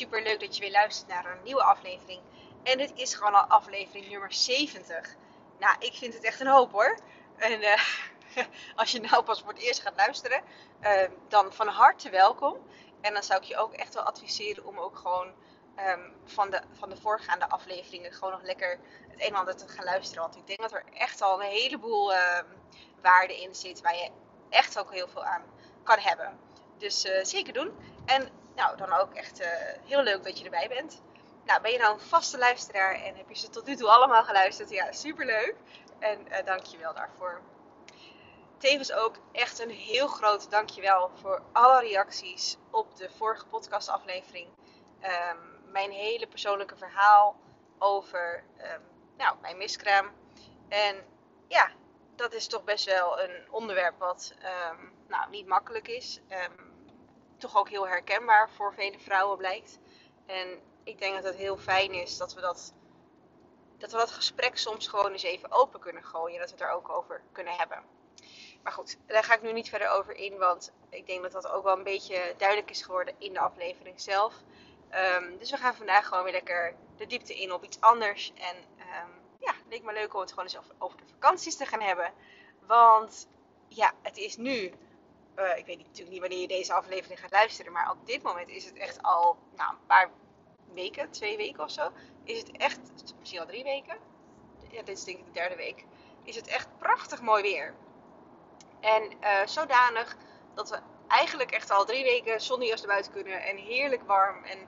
super leuk dat je weer luistert naar een nieuwe aflevering. En dit is gewoon al aflevering nummer 70. Nou, ik vind het echt een hoop hoor. En uh, als je nou pas voor het eerst gaat luisteren, uh, dan van harte welkom. En dan zou ik je ook echt wel adviseren om ook gewoon um, van, de, van de voorgaande afleveringen gewoon nog lekker het een en ander te gaan luisteren. Want ik denk dat er echt al een heleboel uh, waarde in zit waar je echt ook heel veel aan kan hebben. Dus uh, zeker doen. En nou, dan ook echt uh, heel leuk dat je erbij bent. Nou, ben je nou een vaste luisteraar en heb je ze tot nu toe allemaal geluisterd? Ja, superleuk. En uh, dank je wel daarvoor. Tevens ook echt een heel groot dankjewel voor alle reacties op de vorige podcastaflevering. Um, mijn hele persoonlijke verhaal over um, nou, mijn miskraam. En ja, dat is toch best wel een onderwerp wat um, nou, niet makkelijk is. Toch ook heel herkenbaar voor vele vrouwen blijkt. En ik denk dat het heel fijn is dat we dat, dat we dat gesprek soms gewoon eens even open kunnen gooien. En dat we het er ook over kunnen hebben. Maar goed, daar ga ik nu niet verder over in. Want ik denk dat dat ook wel een beetje duidelijk is geworden in de aflevering zelf. Um, dus we gaan vandaag gewoon weer lekker de diepte in op iets anders. En um, ja, het leek me leuk om het gewoon eens over de vakanties te gaan hebben. Want ja, het is nu uh, ik weet natuurlijk niet wanneer je deze aflevering gaat luisteren, maar op dit moment is het echt al nou, een paar weken, twee weken of zo, is het echt, misschien al drie weken, ja, dit is denk ik de derde week, is het echt prachtig mooi weer. En uh, zodanig dat we eigenlijk echt al drie weken jas naar buiten kunnen en heerlijk warm en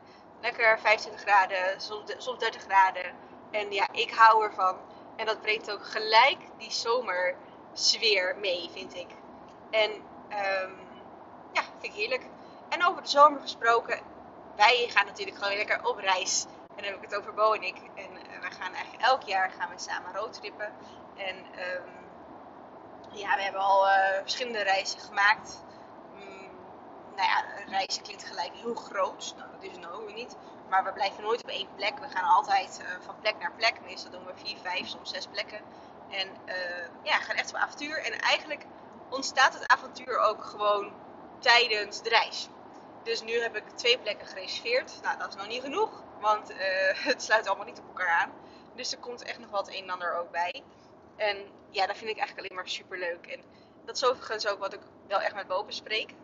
lekker 25 graden, soms 30 graden. En ja, ik hou ervan. En dat brengt ook gelijk die zomersfeer mee, vind ik. En Um, ja, vind ik heerlijk. En over de zomer gesproken, wij gaan natuurlijk gewoon lekker op reis. En dan heb ik het over Bo en ik. En uh, we gaan eigenlijk elk jaar gaan we samen roadtrippen. En um, ja, we hebben al uh, verschillende reizen gemaakt. Um, nou ja, reizen klinkt gelijk heel groot. Nou, dat is het nou niet. Maar we blijven nooit op één plek. We gaan altijd uh, van plek naar plek. Meestal doen we vier, vijf, soms zes plekken. En ja, gaan echt op avontuur. En eigenlijk ontstaat het avontuur ook gewoon tijdens de reis. Dus nu heb ik twee plekken gereserveerd. Nou, dat is nog niet genoeg, want uh, het sluit allemaal niet op elkaar aan. Dus er komt echt nog wat een en ander ook bij. En ja, dat vind ik eigenlijk alleen maar super leuk. En dat is overigens ook wat ik wel echt met Bo bespreek.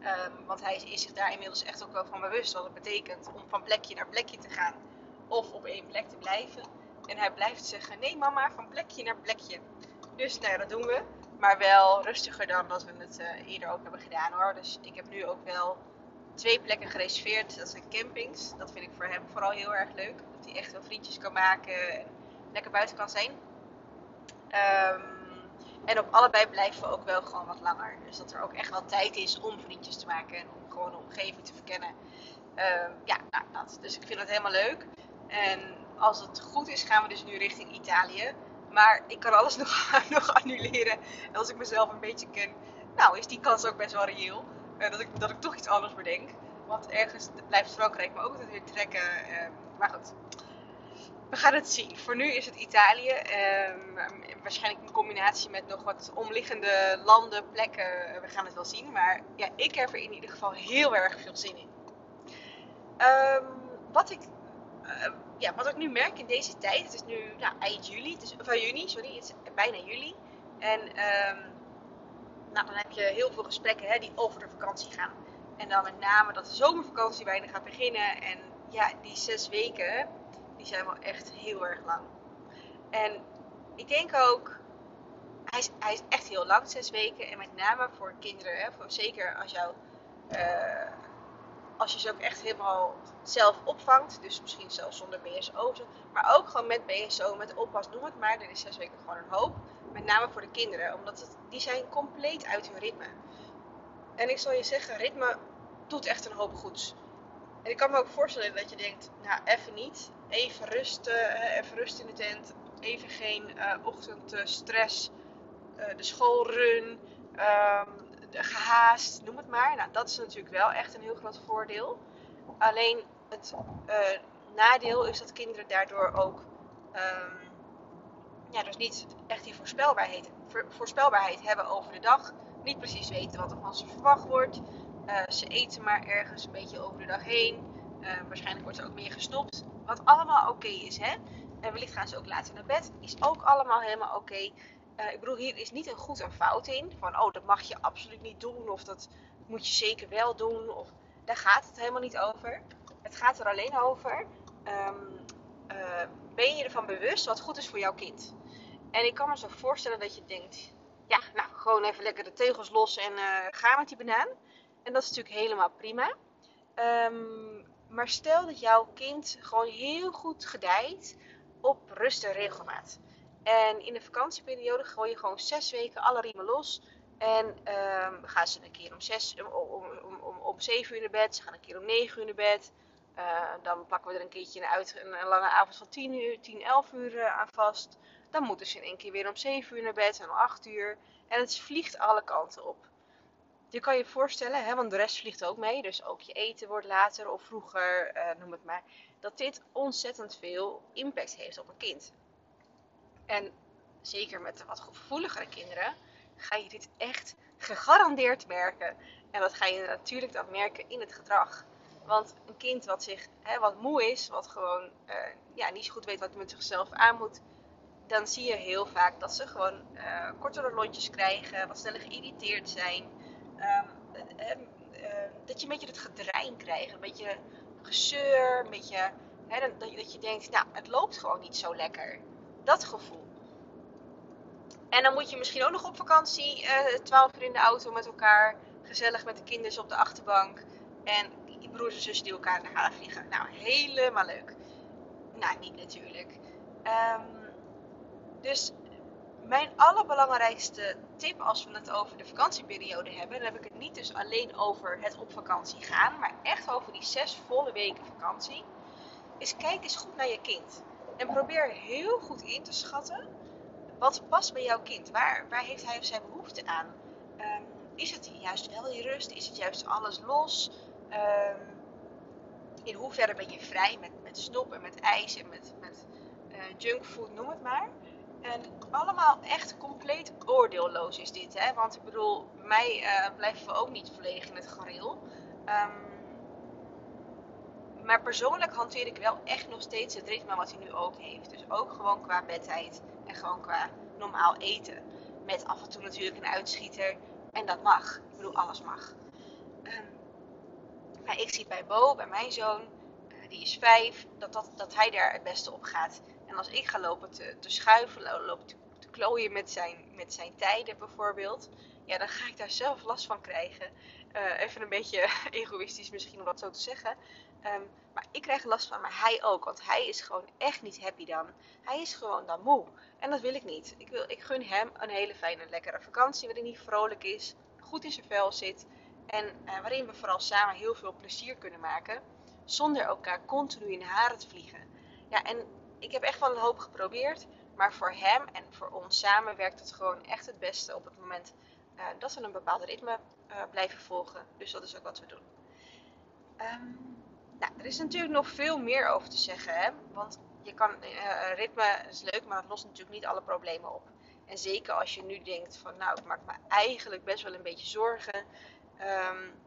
Um, want hij is zich daar inmiddels echt ook wel van bewust wat het betekent om van plekje naar plekje te gaan. Of op één plek te blijven. En hij blijft zeggen: nee, mama, van plekje naar plekje. Dus nou ja, dat doen we. Maar wel rustiger dan dat we het uh, eerder ook hebben gedaan hoor. Dus ik heb nu ook wel twee plekken gereserveerd. Dat zijn campings. Dat vind ik voor hem vooral heel erg leuk. Dat hij echt wel vriendjes kan maken en lekker buiten kan zijn. Um, en op allebei blijven we ook wel gewoon wat langer. Dus dat er ook echt wel tijd is om vriendjes te maken en om gewoon de omgeving te verkennen. Um, ja, nou, dat. Dus ik vind het helemaal leuk. En als het goed is, gaan we dus nu richting Italië. Maar ik kan alles nog, nog annuleren. En als ik mezelf een beetje ken, nou is die kans ook best wel reëel. Uh, dat, ik, dat ik toch iets anders bedenk. Want ergens blijft Frankrijk me ook altijd weer trekken. Uh, maar goed, we gaan het zien. Voor nu is het Italië. Uh, waarschijnlijk in combinatie met nog wat omliggende landen, plekken. We gaan het wel zien. Maar ja, ik heb er in ieder geval heel erg veel zin in. Ehm, wat ik uh, ja, wat ik nu merk in deze tijd, het is nu nou, eind juli, het is, van juni, sorry, het is bijna juli. En um, nou, dan heb je heel veel gesprekken hè, die over de vakantie gaan. En dan met name dat de zomervakantie bijna gaat beginnen. En ja, die zes weken, die zijn wel echt heel erg lang. En ik denk ook, hij is, hij is echt heel lang, zes weken. En met name voor kinderen, hè, voor, zeker als jouw... Uh, als je ze ook echt helemaal zelf opvangt. Dus misschien zelfs zonder BSO. Maar ook gewoon met BSO, met oppas, noem het maar. Dan is zes weken gewoon een hoop. Met name voor de kinderen. Omdat het, die zijn compleet uit hun ritme. En ik zal je zeggen, ritme doet echt een hoop goeds. En ik kan me ook voorstellen dat je denkt, nou even niet. Even rusten, even rust in de tent. Even geen uh, ochtendstress. Uh, de schoolrun. Um, gehaast, noem het maar. Nou, dat is natuurlijk wel echt een heel groot voordeel. Alleen het uh, nadeel is dat kinderen daardoor ook um, ja, dus niet echt die voorspelbaarheid, voorspelbaarheid hebben over de dag. Niet precies weten wat er van ze verwacht wordt. Uh, ze eten maar ergens een beetje over de dag heen. waarschijnlijk wordt er ook meer gestopt. Wat allemaal oké is, hè. En wellicht gaan ze ook later naar bed. Is ook allemaal helemaal oké. Ik bedoel, hier is niet een goed en fout in. Van, oh, dat mag je absoluut niet doen. Of dat moet je zeker wel doen. Of, daar gaat het helemaal niet over. Het gaat er alleen over. Ehm, ben je ervan bewust wat goed is voor jouw kind? En ik kan me zo voorstellen dat je denkt, ja, nou, gewoon even lekker de tegels los en uh, ga met die banaan. En dat is natuurlijk helemaal prima. Ehm, maar stel dat jouw kind gewoon heel goed gedijt op rust en regelmaat. En in de vakantieperiode gooi je gewoon zes weken alle riemen los. En um, gaan ze een keer om, zes, om, om, om, om, zeven uur naar bed. Ze gaan een keer om negen uur naar bed. Uh, dan pakken we er een keertje een, uit, een, lange avond van 10 uur, 10, 11 uur uh, aan vast. Dan moeten ze in één keer weer om 7 uur naar bed en om 8 uur. En het vliegt alle kanten op. Je kan je voorstellen, hè, want de rest vliegt ook mee. Dus ook je eten wordt later of vroeger, uh, noem het maar. Dat dit ontzettend veel impact heeft op een kind. En zeker met de wat gevoeligere kinderen ga je dit echt gegarandeerd merken. En dat ga je natuurlijk dan merken in het gedrag. Want een kind wat, zich, hè, wat moe is, wat gewoon uh, ja, niet zo goed weet wat hij met zichzelf aan moet, dan zie je heel vaak dat ze gewoon uh, kortere lontjes krijgen, wat sneller geïrriteerd zijn. Um, uh, dat je een beetje het gedrein krijgt, een beetje gezeur, een beetje hè, dat, dat je denkt, nou, het loopt gewoon niet zo lekker. Dat gevoel. En dan moet je misschien ook nog op vakantie, 12 uur in de auto met elkaar, gezellig met de kinderen op de achterbank. En je broers en zussen die elkaar naar halen vliegen. Nou, helemaal leuk. Nou, niet natuurlijk. Um, dus mijn allerbelangrijkste tip als we het over de vakantieperiode hebben, dan heb ik het niet dus alleen over het op vakantie gaan, maar echt over die zes volle weken vakantie, is kijk eens goed naar je kind. Probeer heel goed in te schatten wat past bij jouw kind. Waar, waar heeft hij of zij behoefte aan? Um, is het juist wel die rust? Is het juist alles los? Um, in hoeverre ben je vrij met, met snoep en met ijs en met, met uh, junkfood, noem het maar. En allemaal echt compleet oordeelloos is dit. Hè? Want ik bedoel, mij uh, blijven we ook niet volledig in het gareel. Um, maar persoonlijk hanteer ik wel echt nog steeds het ritme wat hij nu ook heeft. Dus ook gewoon qua bedtijd en gewoon qua normaal eten. Met af en toe natuurlijk een uitschieter. En dat mag. Ik bedoel, alles mag. Um, maar ik zie bij Bo, bij mijn zoon, uh, die is vijf, dat, dat, dat hij daar het beste op gaat. En als ik ga lopen te, te schuiven, lopen te, te klooien met zijn, met zijn tijden bijvoorbeeld, ja, dan ga ik daar zelf last van krijgen. Uh, even een beetje egoïstisch misschien om dat zo te zeggen. Um, maar ik krijg last van, maar hij ook. Want hij is gewoon echt niet happy dan. Hij is gewoon dan moe. En dat wil ik niet. Ik, wil, ik gun hem een hele fijne, lekkere vakantie waarin hij vrolijk is, goed in zijn vel zit. En uh, waarin we vooral samen heel veel plezier kunnen maken. Zonder elkaar continu in haren te vliegen. Ja, en ik heb echt wel een hoop geprobeerd. Maar voor hem en voor ons samen werkt het gewoon echt het beste op het moment dat we een bepaald ritme uh, blijven volgen. Dus dat is ook wat we doen. Um, nou, er is natuurlijk nog veel meer over te zeggen. Hè? Want je kan, uh, ritme is leuk, maar het lost natuurlijk niet alle problemen op. En zeker als je nu denkt van nou, ik maak me eigenlijk best wel een beetje zorgen. Um,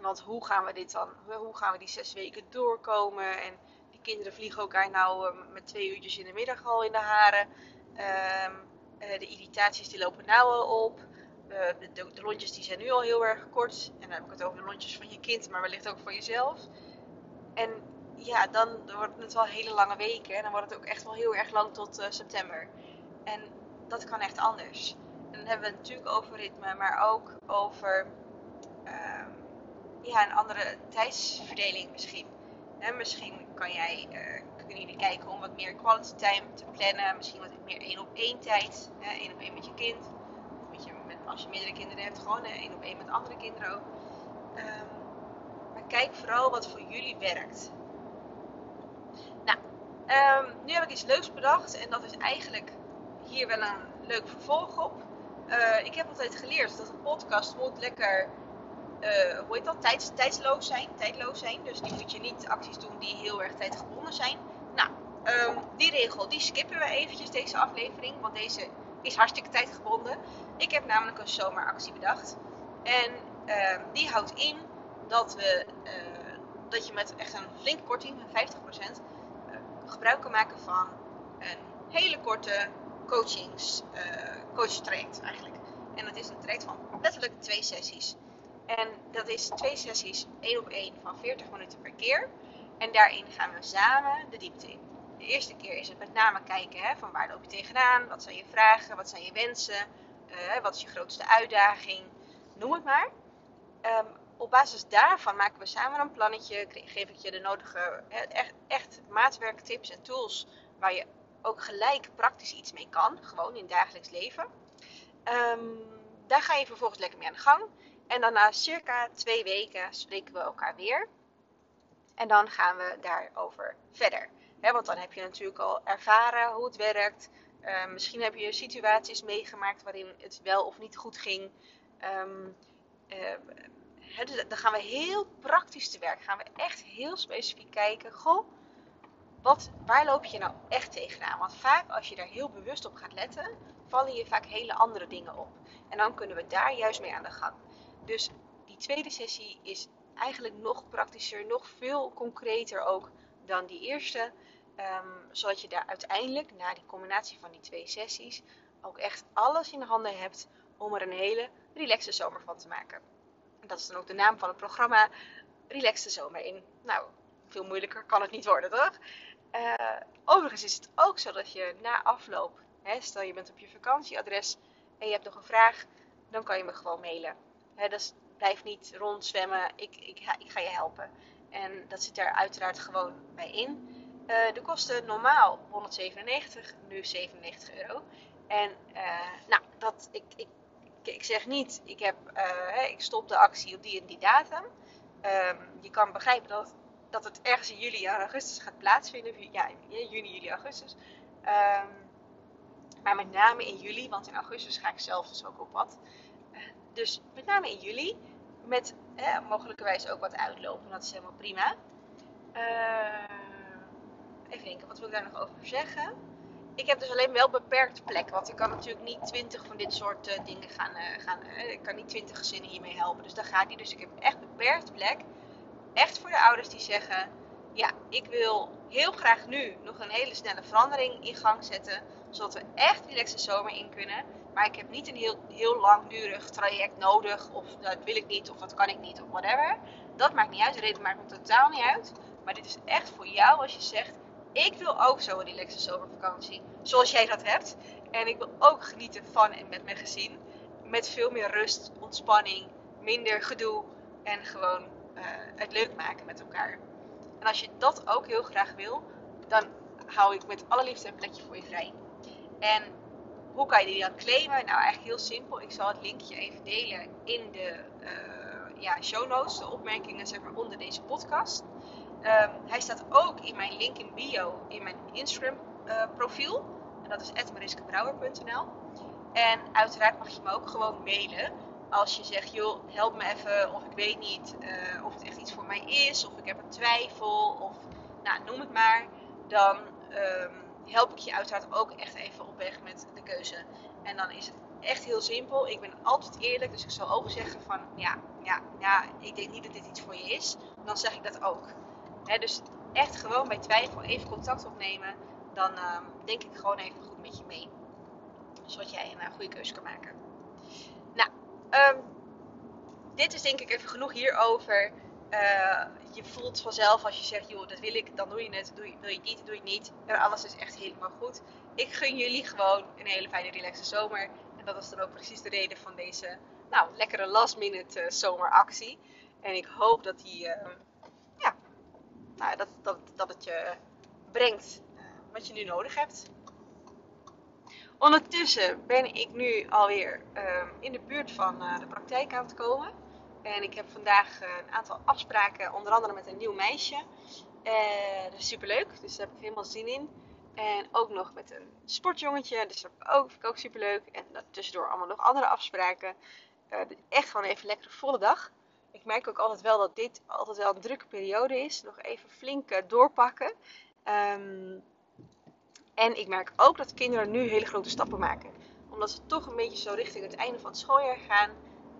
want hoe gaan we dit dan, hoe gaan we die zes weken doorkomen? En kinderen vliegen elkaar nou met twee uurtjes in de middag al in de haren. Uh, de irritaties die lopen nou al op. De, de, de, lontjes die zijn nu al heel erg kort. En dan heb ik het over de lontjes van je kind, maar wellicht ook van jezelf. En ja, dan wordt het wel hele lange weken. En dan wordt het ook echt wel heel erg lang tot uh, september. En dat kan echt anders. En dan hebben we het natuurlijk over ritme, maar ook over ehm, ja, een andere tijdsverdeling misschien. En misschien kan jij, uh, kunnen jullie kijken om wat meer quality time te plannen. Misschien wat meer één op één tijd. één op één met je kind. Of met je, met, als je meerdere kinderen hebt, gewoon één op één met andere kinderen ook. Um, maar kijk vooral wat voor jullie werkt. Nou, um, nu heb ik iets leuks bedacht. En dat is eigenlijk hier wel een leuk vervolg op. Uh, ik heb altijd geleerd dat een podcast moet lekker uh, hoe heet dat, tijds, tijdsloos zijn, tijdloos zijn. Dus die moet je niet acties doen die heel erg tijdgebonden zijn. Nou, um, die regel, die skippen we eventjes deze aflevering, want deze is hartstikke tijdgebonden. Ik heb namelijk een zomeractie bedacht. En uh, die houdt in dat we uh, dat je met echt een flinke korting van 50% uh, gebruik kan maken van een hele korte coachings, uh, traject eigenlijk. En dat is een traject van letterlijk twee sessies. En dat is twee sessies, één op één van 40 minuten per keer. En daarin gaan we samen de diepte in. De eerste keer is het met name kijken hè, van waar loop je tegenaan, wat zijn je vragen, wat zijn je wensen, uh, wat is je grootste uitdaging, noem het maar. Um, op basis daarvan maken we samen een plannetje, geef ik je de nodige echt, echt maatwerk, tips en tools waar je ook gelijk praktisch iets mee kan, gewoon in dagelijks leven. Um, daar ga je vervolgens lekker mee aan de gang. En dan na circa twee weken spreken we elkaar weer. En dan gaan we daarover verder. Want dan heb je natuurlijk al ervaren hoe het werkt. Uh, misschien heb je situaties meegemaakt waarin het wel of niet goed ging. Um, dus dan gaan we heel praktisch te werk. Gaan we echt heel specifiek kijken. Goh, wat, waar loop je nou echt tegenaan? Want vaak als je daar heel bewust op gaat letten, vallen je vaak hele andere dingen op. En dan kunnen we daar juist mee aan de gang. Dus die tweede sessie is eigenlijk nog praktischer, nog veel concreter ook dan die eerste. Um, zodat je daar uiteindelijk, na die combinatie van die twee sessies, ook echt alles in de handen hebt om er een hele relaxe zomer van te maken. Dat is dan ook de naam van het programma, Relaxe Zomer in. Nou, veel moeilijker kan het niet worden, toch? Uh, overigens is het ook zo dat je na afloop, hè, stel je bent op je vakantieadres en je hebt nog een vraag, dan kan je me gewoon mailen. Hè, dus blijf niet rondzwemmen, ik, ik, ik ga je helpen. En dat zit daar uiteraard gewoon bij in. Uh, de kosten normaal 197, nu 97 euro. En uh, nou, dat, ik, ik, ik zeg niet, ik, heb, uh, ik stop de actie op die en die datum. Um, je kan begrijpen dat, dat het ergens in juli en augustus gaat plaatsvinden. Ja, juni, juli, augustus. Um, maar met name in juli, want in augustus ga ik zelf dus ook op pad. dus met name in juli met eh, mogelijkerwijs ook wat uitlopen. Dat is helemaal prima. Uh, even denken, wat wil ik daar nog over zeggen? Ik heb dus alleen wel beperkt plek. Want ik kan natuurlijk niet twintig van dit soort uh, dingen gaan. Uh, gaan ik kan niet twintig gezinnen hiermee helpen. Dus daar gaat niet. Dus ik heb echt beperkt plek. Echt voor de ouders die zeggen: Ja, ik wil heel graag nu nog een hele snelle verandering in gang zetten. Zodat we echt relaxe zomer in kunnen maar ik heb niet een heel, heel langdurig traject nodig. Of dat wil ik niet, of dat kan ik niet, of whatever. Dat maakt niet uit. De reden maakt me totaal niet uit. Maar dit is echt voor jou als je zegt: Ik wil ook zo een relaxe zomervakantie. Zoals jij dat hebt. En ik wil ook genieten van en met mijn gezin. Met veel meer rust, ontspanning, minder gedoe. En gewoon uh, het leuk maken met elkaar. En als je dat ook heel graag wil, dan hou ik met alle liefde een plekje voor je vrij. En hoe kan je die dan claimen? Nou, eigenlijk heel simpel. Ik zal het linkje even delen in de uh, ja, show notes, de opmerkingen zeg maar, onder deze podcast. Um, hij staat ook in mijn link in bio in mijn Instagram uh, profiel. En dat is mariskebrouwer.nl. En uiteraard mag je me ook gewoon mailen. Als je zegt, joh, help me even. Of ik weet niet uh, of het echt iets voor mij is. Of ik heb een twijfel. Of nou, noem het maar. Dan um, help ik je uiteraard ook echt even op weg met de keuze. En dan is het echt heel simpel. Ik ben altijd eerlijk, dus ik zal ook zeggen van ja, ja, ja, ik denk niet dat dit iets voor je is. Dan zeg ik dat ook. dus echt gewoon bij twijfel even contact opnemen. Dan uh, denk ik gewoon even goed met je mee. Zodat jij een uh, goede keuze kan maken. Nou, um, dit is denk ik even genoeg hierover. Uh, je voelt vanzelf als je zegt, joh, dat wil ik, dan doe je het. Doe je, wil je niet, doe je niet. En alles is echt helemaal goed. Ik gun jullie gewoon een hele fijne, relaxe zomer. En dat is dan ook precies de reden van deze, nou, lekkere last minute uh, zomeractie. En ik hoop dat die, uh, ja, nou, dat, dat, dat het je brengt wat je nu nodig hebt. Ondertussen ben ik nu alweer in de buurt van de praktijk aan het komen. En ik heb vandaag eh, een aantal afspraken, onder andere met een nieuw meisje. Uh, dat is super leuk, dus daar heb ik helemaal zin in. En ook nog met een sportjongetje, dus dat vind ik ook super leuk. En tussendoor allemaal nog andere afspraken. Uh, echt gewoon even een lekkere volle dag. Ik merk ook altijd wel dat dit altijd wel een drukke periode is. Nog even flink doorpakken. Um, en ik merk ook dat kinderen nu hele grote stappen maken. Omdat ze toch een beetje zo richting het einde van het schooljaar gaan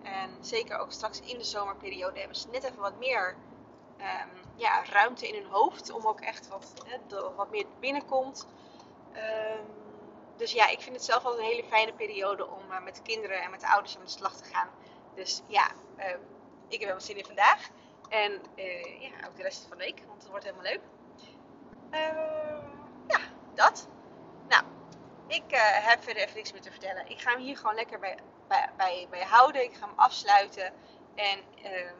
en zeker ook straks in de zomerperiode hebben ze net even wat meer um, ja, ruimte in hun hoofd. Om ook echt wat, wat meer binnenkomt. Ehm, dus ja, ik vind het zelf wel een hele fijne periode om uh, met de kinderen en met de ouders aan de slag te gaan. Dus ja, uh, ik heb wel zin in vandaag. En uh, ja, ook de rest van de week, want het wordt helemaal leuk. ja, dat. Nou, ik heb verder even niks meer te vertellen. Ik ga hem hier gewoon lekker bij, bij, bij, bij houden. Ik ga hem afsluiten. En ehm,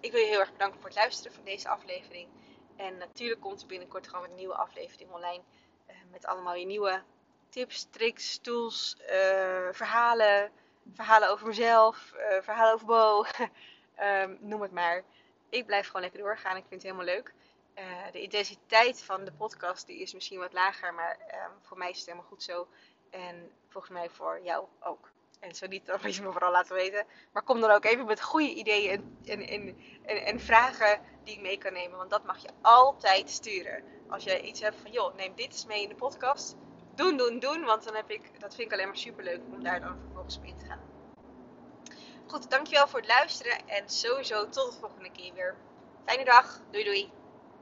ik wil je heel erg bedanken voor het luisteren van deze aflevering. En natuurlijk komt er binnenkort gewoon een nieuwe aflevering online. Uh, met allemaal je nieuwe tips, tricks, tools, uh, verhalen. Verhalen over mezelf, uh, verhalen over Bo. um, noem het maar. Ik blijf gewoon lekker doorgaan. Ik vind het helemaal leuk. de intensiteit van de podcast die is misschien wat lager. Maar um, voor mij is het helemaal goed zo. En volgens mij voor jou ook. En zo niet, dan moet je me vooral laten weten. Maar kom dan ook even met goede ideeën en, en, en, en, vragen die ik mee kan nemen. Want dat mag je altijd sturen. Als je iets hebt van, joh, neem dit eens mee in de podcast. Doen, doen, doen. Want dan heb ik, dat vind ik alleen maar super leuk om daar dan vervolgens op in te gaan. Goed, dankjewel voor het luisteren. En sowieso tot de volgende keer weer. Fijne dag. Doei doei.